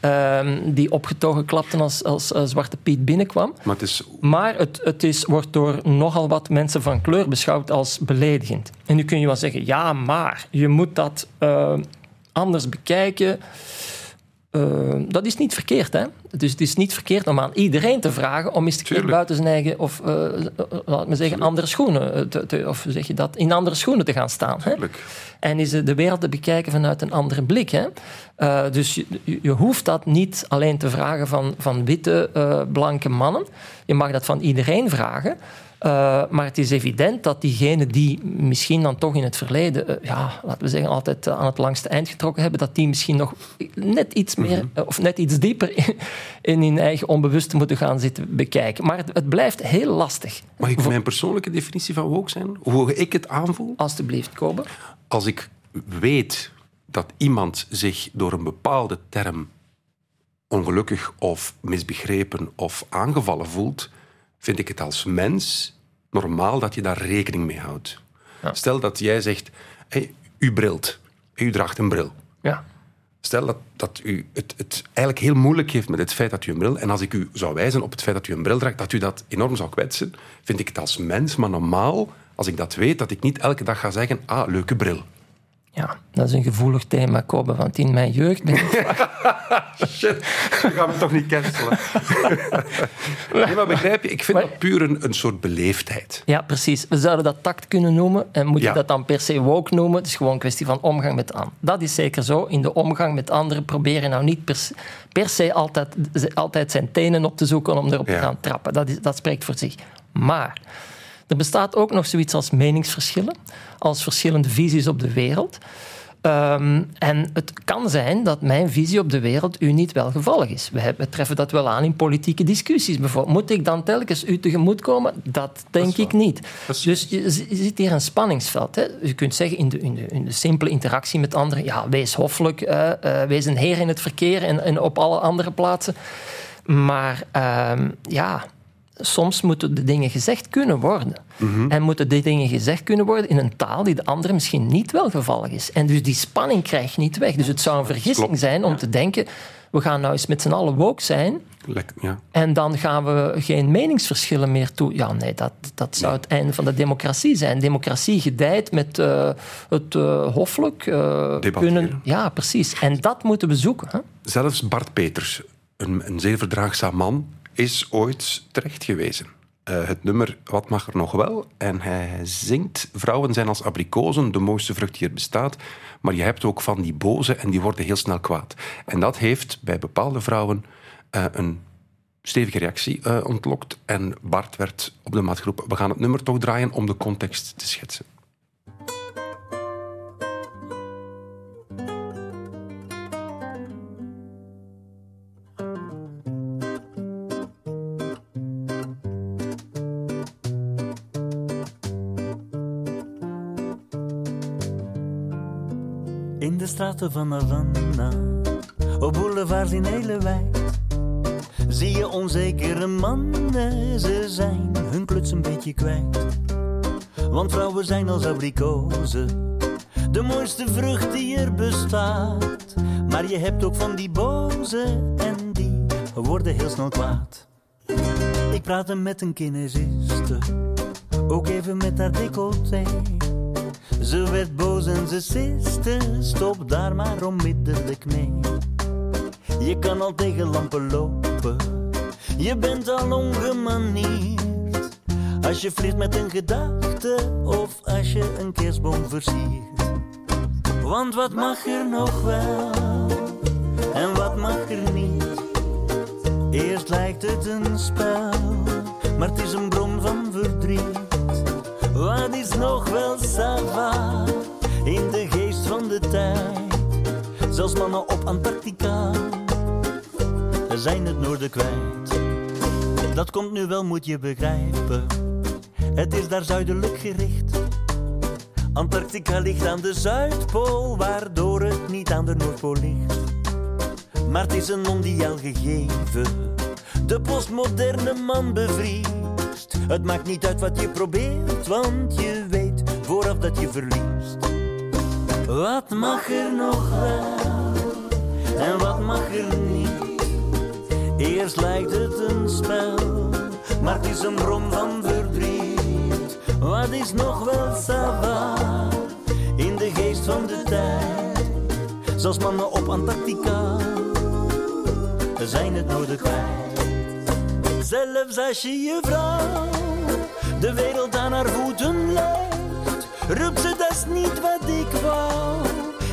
ehm, die opgetogen klapten als, als eh, Zwarte Piet binnenkwam. Maar het is Maar het, het is, wordt door nogal wat mensen van kleur beschouwd als beledigend. En nu kun je wel zeggen, ja, maar je moet dat eh, anders bekijken. Eh, dat is niet verkeerd, hè? Dus het is niet verkeerd om aan iedereen te vragen om eens te keer buiten zijn eigen, of uh, laat me zeggen, andere schoenen, te, te, of zeg je dat, in andere schoenen te gaan staan. Hè? En is de wereld te bekijken vanuit een andere blik. Hè? Uh, dus je, je, hoeft dat niet alleen te vragen van, van witte, blanke mannen. Je mag dat van iedereen vragen. Uh, maar het is evident dat diegenen die misschien dan toch in het verleden, uh, ja, laten we zeggen, altijd uh, aan het langste eind getrokken hebben, dat die misschien nog net iets meer mm -hmm. of net iets dieper in, in hun eigen onbewuste moeten gaan zitten bekijken. Maar het, het blijft heel lastig. Mag ik mijn persoonlijke definitie van woke zijn? Hoe ik het aanvoel? Alsjeblieft, Kobe. Als ik weet dat iemand zich door een bepaalde term ongelukkig of misbegrepen of aangevallen voelt, vind ik het als mens normaal dat je daar rekening mee houdt. Ja. Stel dat jij zegt, hey, u brilt, u draagt een bril. Ja. Stel dat, dat u het, het eigenlijk heel moeilijk heeft met het feit dat u een bril... En als ik u zou wijzen op het feit dat u een bril draagt, dat u dat enorm zou kwetsen, vind ik het als mens maar normaal, als ik dat weet, dat ik niet elke dag ga zeggen, ah, leuke bril. Ja, dat is een gevoelig thema, Kobe, want in mijn jeugd ben ik... Shit, dan gaan we toch niet cancelen. nee, maar begrijp je, ik vind maar... dat puur een, een soort beleefdheid. Ja, precies. We zouden dat tact kunnen noemen. En moet je ja. dat dan per se woke noemen? Het is gewoon een kwestie van omgang met anderen. Dat is zeker zo. In de omgang met anderen proberen nou niet per se, per se altijd, altijd zijn tenen op te zoeken om erop ja. te gaan trappen. Dat, is, dat spreekt voor zich. Maar... Er bestaat ook nog zoiets als meningsverschillen, als verschillende visies op de wereld. Um, en het kan zijn dat mijn visie op de wereld u niet welgevallig is. We, hebben, we treffen dat wel aan in politieke discussies. Bijvoorbeeld. Moet ik dan telkens u tegemoetkomen? Dat denk dat ik niet. Dus je, je ziet hier een spanningsveld. Hè. Je kunt zeggen in de, in, de, in de simpele interactie met anderen: ja, wees hoffelijk, uh, uh, wees een heer in het verkeer en, en op alle andere plaatsen. Maar uh, ja, soms moeten de dingen gezegd kunnen worden. Mm -hmm. En moeten die dingen gezegd kunnen worden in een taal die de andere misschien niet welgevallig is. En dus die spanning krijg je niet weg. Dus het zou een vergissing zijn om te denken... we gaan nou eens met z'n allen woke zijn... Lekker, ja. En dan gaan we geen meningsverschillen meer toe. Ja, nee, dat, dat zou het einde van de democratie zijn. Democratie gedijt met uh, het uh, hoffelijk uh, kunnen. Ja, precies. En dat moeten we zoeken. Hè? Zelfs Bart Peters, een, een zeer verdraagzaam man, is ooit terecht gewezen. Uh, het nummer Wat mag er nog wel? En hij zingt Vrouwen zijn als abrikozen, de mooiste vrucht die er bestaat. Maar je hebt ook van die boze en die worden heel snel kwaad. En dat heeft bij bepaalde vrouwen uh, een stevige reactie uh, ontlokt. En Bart werd op de maat geroepen. We gaan het nummer toch draaien om de context te schetsen. Straten van Havana, op boulevards in hele wijd. Zie je onzekere mannen, ze zijn hun kluts een beetje kwijt. Want vrouwen zijn als abrikozen, de mooiste vrucht die er bestaat. Maar je hebt ook van die boze en die worden heel snel kwaad. Ik praatte met een kinesiste, ook even met haar decolleté. Ze werd boos en ze siste, stop daar maar onmiddellijk mee. Je kan al tegen lampen lopen, je bent al ongemanierd. Als je vliegt met een gedachte of als je een kerstboom versiert. Want wat mag er nog wel en wat mag er niet? Eerst lijkt het een spel, maar het is een bron van verdriet. Wat is nog wel sava in de geest van de tijd? Zelfs mannen op Antarctica zijn het noorden kwijt. Dat komt nu wel, moet je begrijpen. Het is daar zuidelijk gericht. Antarctica ligt aan de Zuidpool, waardoor het niet aan de Noordpool ligt. Maar het is een mondiaal gegeven. De postmoderne man bevriest. Het maakt niet uit wat je probeert, want je weet, vooraf dat je verliest. Wat mag er nog wel en wat mag er niet? Eerst lijkt het een spel, maar het is een bron van verdriet. Wat is nog wel sava in de geest van de tijd? Zoals mannen op Antarctica zijn het nodig kwijt. Zelfs als je je vrouw de wereld aan haar voeten legt, roept ze dat niet wat ik wou.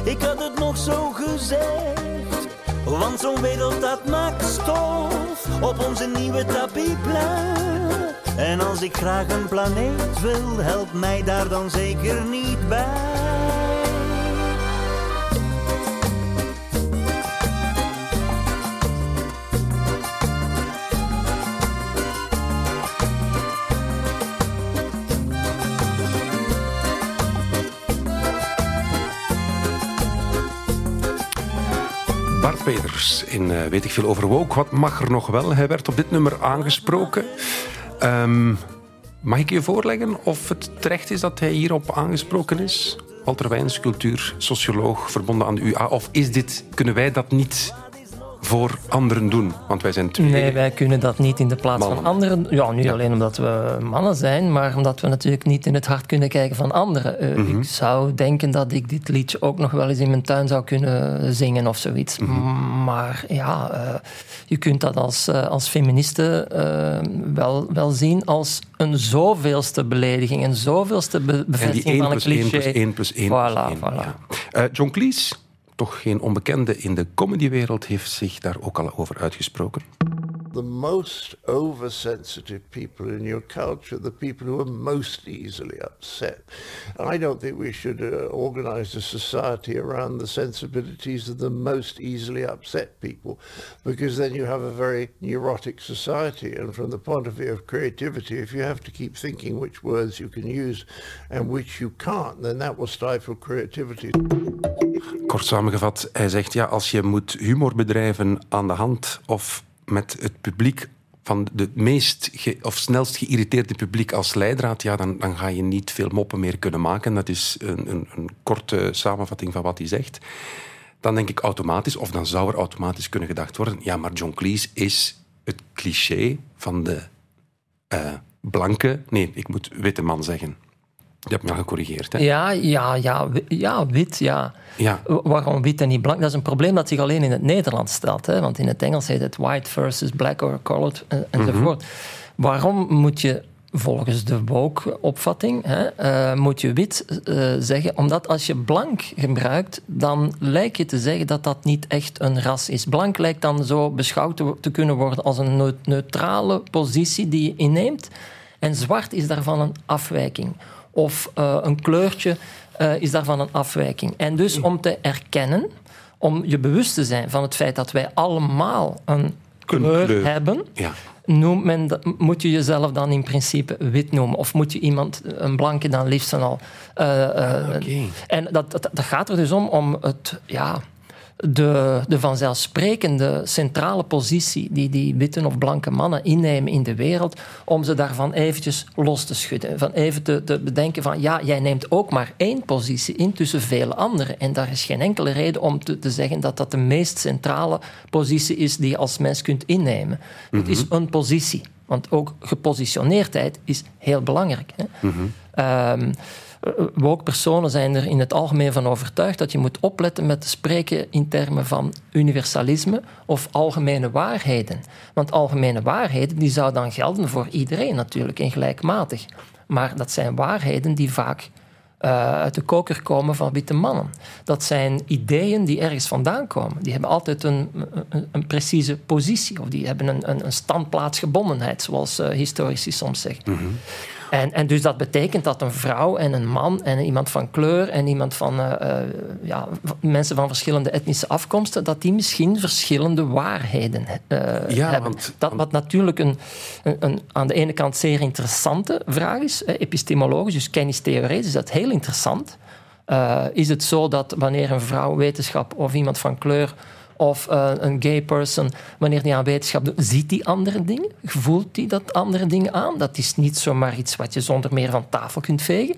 Ik had het nog zo gezegd, want zo'n wereld dat maakt stof op onze nieuwe tapieplein. En als ik graag een planeet wil, helpt mij daar dan zeker niet bij. Peters in eh, Weet ik veel over woke. Wat mag er nog wel? Hij werd op dit nummer aangesproken. Ehm, mag ik je voorleggen of het terecht is dat hij hierop aangesproken is? Walter Wijns, cultuursocioloog verbonden aan de UA. Of is dit, kunnen wij dat niet voor anderen doen? Want wij zijn twee. Nee, wij kunnen dat niet in de plaats Mannen. van anderen. Ja, niet alleen omdat we mannen zijn, maar omdat we natuurlijk niet in het hart kunnen kijken van anderen. Eh, Mhm. Ik zou denken dat ik dit liedje ook nog wel eens in mijn tuin zou kunnen zingen of zoiets. Mhm. Maar ja, eh, je kunt dat als, eh, als feministe wel, wel zien als een zoveelste belediging, een zoveelste be- En die bevestiging 1 van een plus 1 cliché. plus 1 plus 1 Voilà, plus 1. voilà. ja. John Cleese, toch geen onbekende in de comedywereld, heeft zich daar ook al over uitgesproken. the most oversensitive people in your culture, the people who are most easily upset. And I don't think we should uh, organize a society around the sensibilities of the most easily upset people, because then you have a very neurotic society. And from the point of view of creativity, if you have to keep thinking which words you can use and which you can't, then that will stifle creativity. Kort samengevat, hij zegt ja, als je moet humor bedrijven aan de hand of met het publiek van de meest of snelst geïrriteerde publiek als leidraad, ja, dan, dan ga je niet veel moppen meer kunnen maken. Dat is een, een, een korte samenvatting van wat hij zegt. Dan denk ik automatisch, of dan zou er automatisch kunnen gedacht worden, ja, maar John Cleese is het cliché van de eh, blanke, nee, ik moet witte man zeggen. Je hebt me gecorrigeerd, hè? Ja, ja, ja, ja, wit, ja. Ja. Waarom wit en niet blank? Dat is een probleem dat zich alleen in het Nederlands stelt. Hè? Want in het Engels heet het white versus black or colored en- enzovoort. Waarom moet je volgens de woke-opvatting eh, moet je wit eh, zeggen? Omdat als je blank gebruikt, dan lijkt je te zeggen dat dat niet echt een ras is. Blank lijkt dan zo beschouwd te, kunnen worden als een neu- neutrale positie die je inneemt. En zwart is daarvan een afwijking. Of eh, een kleurtje eh, is daarvan een afwijking. En dus om te erkennen, om je bewust te zijn van het feit dat wij allemaal een kleur, kleur. hebben, Ja. noemt men, dat- moet je jezelf dan in principe wit noemen. Of moet je iemand, een blanke dan liefst al. eh, En dat, dat, dat gaat er dus om, om het, ja, de, de vanzelfsprekende centrale positie die die witte of blanke mannen innemen in de wereld, om ze daarvan eventjes los te schudden. Van even te, te bedenken van, ja, jij neemt ook maar één positie in tussen vele anderen. En daar is geen enkele reden om te, te zeggen dat dat de meest centrale positie is die je als mens kunt innemen. Het is een positie. Want ook gepositioneerdheid is heel belangrijk. Hè? Ehm, woke personen zijn er in het algemeen van overtuigd dat je moet opletten met te spreken in termen van universalisme of algemene waarheden. Want algemene waarheden die zouden dan gelden voor iedereen natuurlijk en gelijkmatig. Maar dat zijn waarheden die vaak eh, uit de koker komen van witte mannen. Dat zijn ideeën die ergens vandaan komen. Die hebben altijd een, een, precieze positie of die hebben een, een, standplaatsgebondenheid, zoals eh, historici soms zeggen. En, en dus dat betekent dat een vrouw en een man en iemand van kleur en iemand van eh, eh, ja, mensen van verschillende etnische afkomsten, dat die misschien verschillende waarheden eh, Ja, hebben. want- dat, wat natuurlijk een, een, een aan de ene kant zeer interessante vraag is, epistemologisch, dus kennistheoretisch is dat heel interessant. Is het zo dat wanneer een vrouw wetenschap of iemand van kleur of eh, een gay person, wanneer die aan wetenschap doet, ziet die andere dingen? Voelt die dat andere dingen aan? Dat is niet zomaar iets wat je zonder meer van tafel kunt vegen.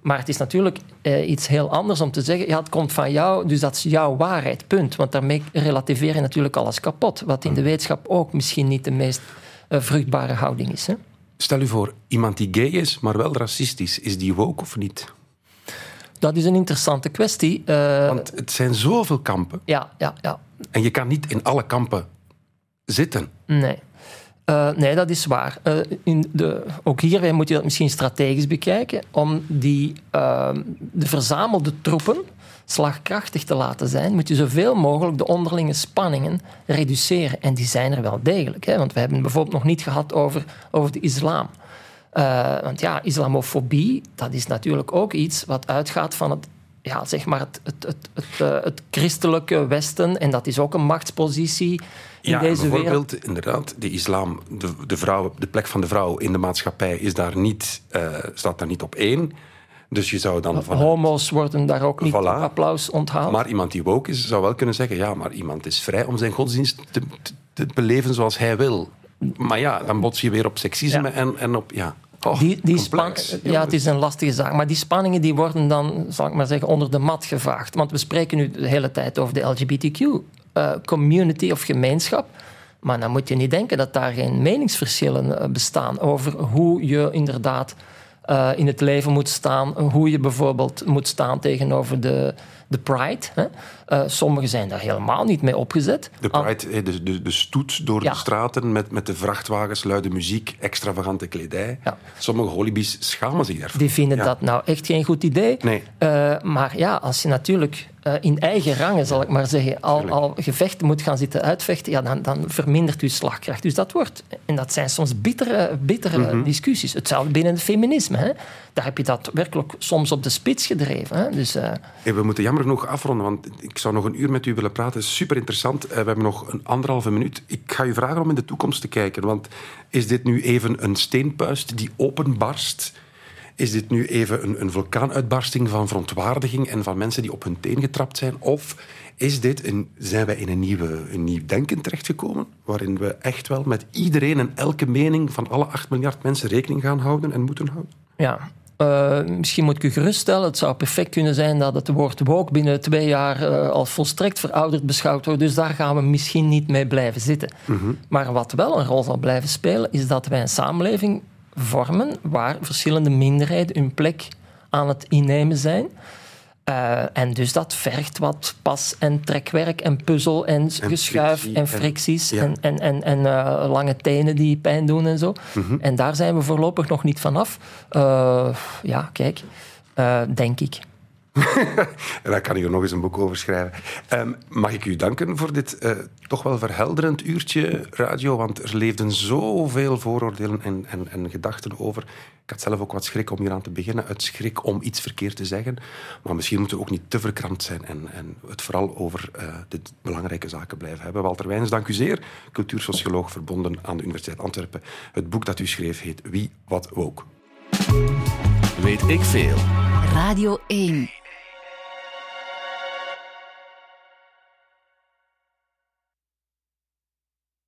Maar het is natuurlijk eh, iets heel anders om te zeggen, ja, het komt van jou, dus dat is jouw waarheid, punt. Want daarmee relativeer je natuurlijk alles kapot. Wat in de wetenschap ook misschien niet de meest eh, vruchtbare houding is. Hè? Stel u voor, iemand die gay is, maar wel racistisch, is die woke of niet? Dat is een interessante kwestie. Eh, Want het zijn zoveel kampen. ja, ja, ja. En je kan niet in alle kampen zitten. Nee. Eh, nee, dat is waar. Eh, in de, ook hierbij moet je dat misschien strategisch bekijken, om die, ehm, de verzamelde troepen slagkrachtig te laten zijn, moet je zoveel mogelijk de onderlinge spanningen reduceren. En die zijn er wel degelijk. Hè? Want we hebben het bijvoorbeeld nog niet gehad over, over de islam. Eh, want ja, islamofobie, dat is natuurlijk ook iets wat uitgaat van het, ja, zeg maar het, het, het, het, eh, het christelijke Westen. En dat is ook een machtspositie in ja, deze wereld. bijvoorbeeld, inderdaad, de islam, de, de, vrouw, de plek van de vrouw in de maatschappij is daar niet, eh, staat daar niet op één. Dus je zou dan van... Homo's worden daar ook niet Voilà. applaus onthaald. Maar iemand die woke is, zou wel kunnen zeggen, ja, maar iemand is vrij om zijn godsdienst te, te, te beleven zoals hij wil. Maar ja, dan bots je weer op seksisme en, en op... Ja. Oh, die, die complex. ja, het is een lastige zaak. Maar die spanningen die worden dan, zal ik maar zeggen, onder de mat gevaagd. Want we spreken nu de hele tijd over de LGBTQ-community of gemeenschap. Maar dan moet je niet denken dat daar geen meningsverschillen eh, bestaan over hoe je inderdaad eh, in het leven moet staan. Hoe je bijvoorbeeld moet staan tegenover de, de Pride. Hè. Eh, sommigen zijn daar helemaal niet mee opgezet. De Pride, de, de, de stoet door de straten met, met de vrachtwagens, luide muziek, extravagante kledij. Sommige holibies schamen zich daarvoor. Die vinden Ja. dat nou echt geen goed idee. Nee. Eh, maar ja, als je natuurlijk eh, in eigen rangen, zal ik maar zeggen, al, al gevechten moet gaan zitten uitvechten, ja, dan, dan vermindert je slagkracht. Dus dat wordt, en dat zijn soms bittere, bittere Mhm. discussies. Hetzelfde binnen het feminisme. Hè. Daar heb je dat werkelijk soms op de spits gedreven. Hè. Dus, eh, Hey, we moeten jammer genoeg afronden, want ik zou nog een uur met u willen praten. Super interessant. we hebben nog een anderhalve minuut. Ik ga u vragen om in de toekomst te kijken. Want is dit nu even een steenpuist die openbarst? Is dit nu even een, een vulkaanuitbarsting van verontwaardiging en van mensen die op hun teen getrapt zijn? Of is dit een, zijn wij in een, nieuwe, een nieuw denken terechtgekomen, waarin we echt wel met iedereen en elke mening van alle 8 miljard mensen rekening gaan houden en moeten houden? ja. Eh, misschien moet ik u geruststellen, het zou perfect kunnen zijn dat het woord woke binnen twee jaar eh, als volstrekt verouderd beschouwd wordt. Dus daar gaan we misschien niet mee blijven zitten. Maar wat wel een rol zal blijven spelen, is dat wij een samenleving vormen waar verschillende minderheden hun plek aan het innemen zijn. Eh, en dus dat vergt wat pas- en trekwerk en puzzel en, geschuif frictie en en- fricties ja. en, en, en, en eh, lange tenen die pijn doen en zo. Mhm. En daar zijn we voorlopig nog niet vanaf. Eh ja, kijk, denk ik. En daar kan ik er nog eens een boek over schrijven. Ehm, mag ik u danken voor dit eh, toch wel verhelderend uurtje radio? Want er leefden zoveel vooroordelen en, en, en gedachten over. Ik had zelf ook wat schrik om hier aan te beginnen. Uit schrik om iets verkeerd te zeggen. Maar misschien moeten we ook niet te verkrampt zijn en, en het vooral over eh dit belangrijke zaken blijven hebben. Walter Wijns, dank u zeer. Cultuursocioloog verbonden aan de Universiteit Antwerpen. Het boek dat u schreef heet Wie, Wat, Woke. Weet ik veel. Radio 1.